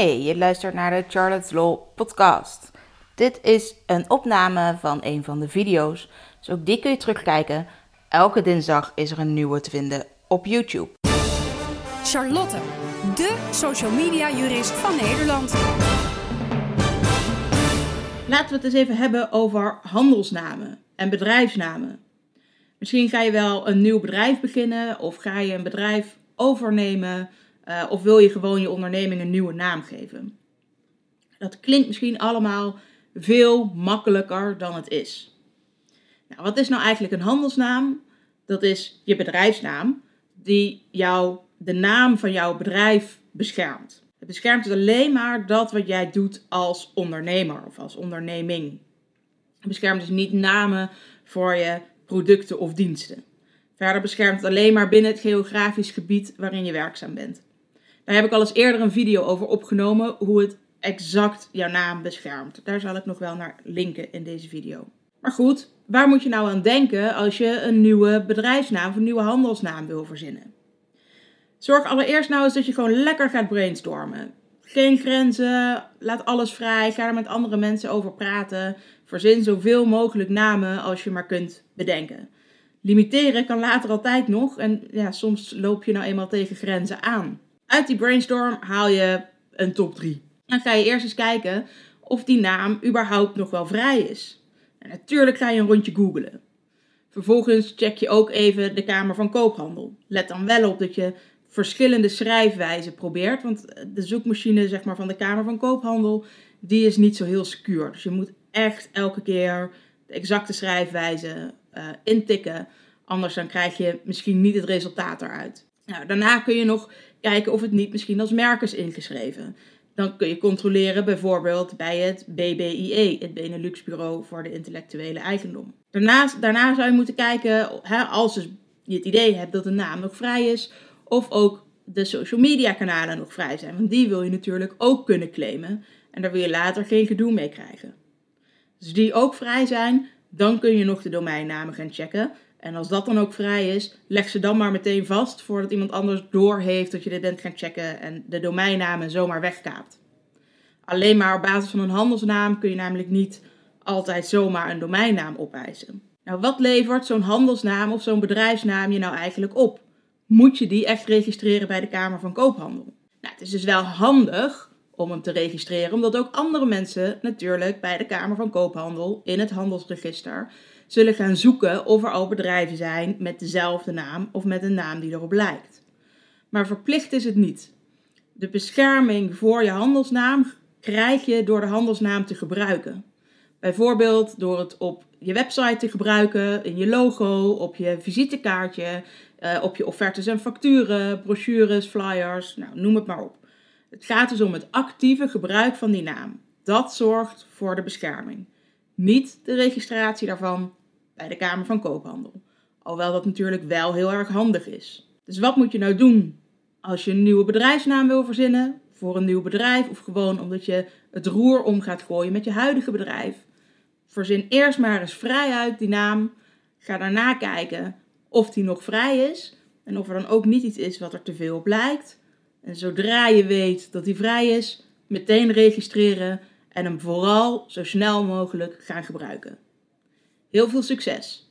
Hey, je luistert naar de Charlotte's Law podcast. Dit is een opname van een van de video's, dus ook die kun je terugkijken. Elke dinsdag is er een nieuwe te vinden op YouTube. Charlotte, de social media jurist van Nederland. Laten we het eens even hebben over handelsnamen en bedrijfsnamen. Misschien ga je wel een nieuw bedrijf beginnen of ga je een bedrijf overnemen uh, of wil je gewoon je onderneming een nieuwe naam geven. Dat klinkt misschien allemaal veel makkelijker dan het is. Nou, wat is nou eigenlijk een handelsnaam? Dat is je bedrijfsnaam die jou de naam van jouw bedrijf beschermt. Het beschermt dus alleen maar dat wat jij doet als ondernemer of als onderneming. Het beschermt dus niet namen voor je producten of diensten. Verder beschermt het alleen maar binnen het geografisch gebied waarin je werkzaam bent. Daar heb ik al eens eerder een video over opgenomen hoe het exact jouw naam beschermt. Daar zal ik nog wel naar linken in deze video. Maar goed, waar moet je nou aan denken als je een nieuwe bedrijfsnaam of een nieuwe handelsnaam wil verzinnen? Zorg allereerst nou eens dat je gewoon lekker gaat brainstormen. Geen grenzen, laat alles vrij, ga er met andere mensen over praten. Verzin zoveel mogelijk namen als je maar kunt bedenken. Limiteren kan later altijd nog en ja, soms loop je nou eenmaal tegen grenzen aan. Uit die brainstorm haal je een top 3. Dan ga je eerst eens kijken of die naam überhaupt nog wel vrij is. En natuurlijk ga je een rondje googlen. Vervolgens check je ook even de Kamer van Koophandel. Let dan wel op dat je verschillende schrijfwijzen probeert, want de zoekmachine zeg maar, van de Kamer van Koophandel die is niet zo heel secuur. Dus je moet echt elke keer de exacte schrijfwijze uh, intikken, anders dan krijg je misschien niet het resultaat eruit. Nou, daarna kun je nog kijken of het niet misschien als merk is ingeschreven. Dan kun je controleren bijvoorbeeld bij het BBIE, het Benelux Bureau voor de Intellectuele Eigendom. Daarnaast, daarna zou je moeten kijken, hè, als je het idee hebt dat de naam nog vrij is, of ook de social media kanalen nog vrij zijn. Want die wil je natuurlijk ook kunnen claimen en daar wil je later geen gedoe mee krijgen. Dus die ook vrij zijn, dan kun je nog de domeinnamen gaan checken. En als dat dan ook vrij is, leg ze dan maar meteen vast voordat iemand anders doorheeft dat je dit bent gaan checken en de domeinnamen zomaar wegkaapt. Alleen maar op basis van een handelsnaam kun je namelijk niet altijd zomaar een domeinnaam opeisen. Nou, wat levert zo'n handelsnaam of zo'n bedrijfsnaam je nou eigenlijk op? Moet je die echt registreren bij de Kamer van Koophandel? Nou, het is dus wel handig om hem te registreren, omdat ook andere mensen natuurlijk bij de Kamer van Koophandel in het handelsregister zullen gaan zoeken of er al bedrijven zijn met dezelfde naam of met een naam die erop lijkt. Maar verplicht is het niet. De bescherming voor je handelsnaam krijg je door de handelsnaam te gebruiken. Bijvoorbeeld door het op je website te gebruiken, in je logo, op je visitekaartje, eh, op je offertes en facturen, brochures, flyers, nou, noem het maar op. Het gaat dus om het actieve gebruik van die naam. Dat zorgt voor de bescherming. Niet de registratie daarvan bij de Kamer van Koophandel. Alhoewel dat natuurlijk wel heel erg handig is. Dus wat moet je nou doen als je een nieuwe bedrijfsnaam wil verzinnen voor een nieuw bedrijf of gewoon omdat je het roer om gaat gooien met je huidige bedrijf? Verzin eerst maar eens vrij uit die naam. Ga daarna kijken of die nog vrij is en of er dan ook niet iets is wat er te veel op lijkt. En zodra je weet dat die vrij is, meteen registreren en hem vooral zo snel mogelijk gaan gebruiken. Heel veel succes!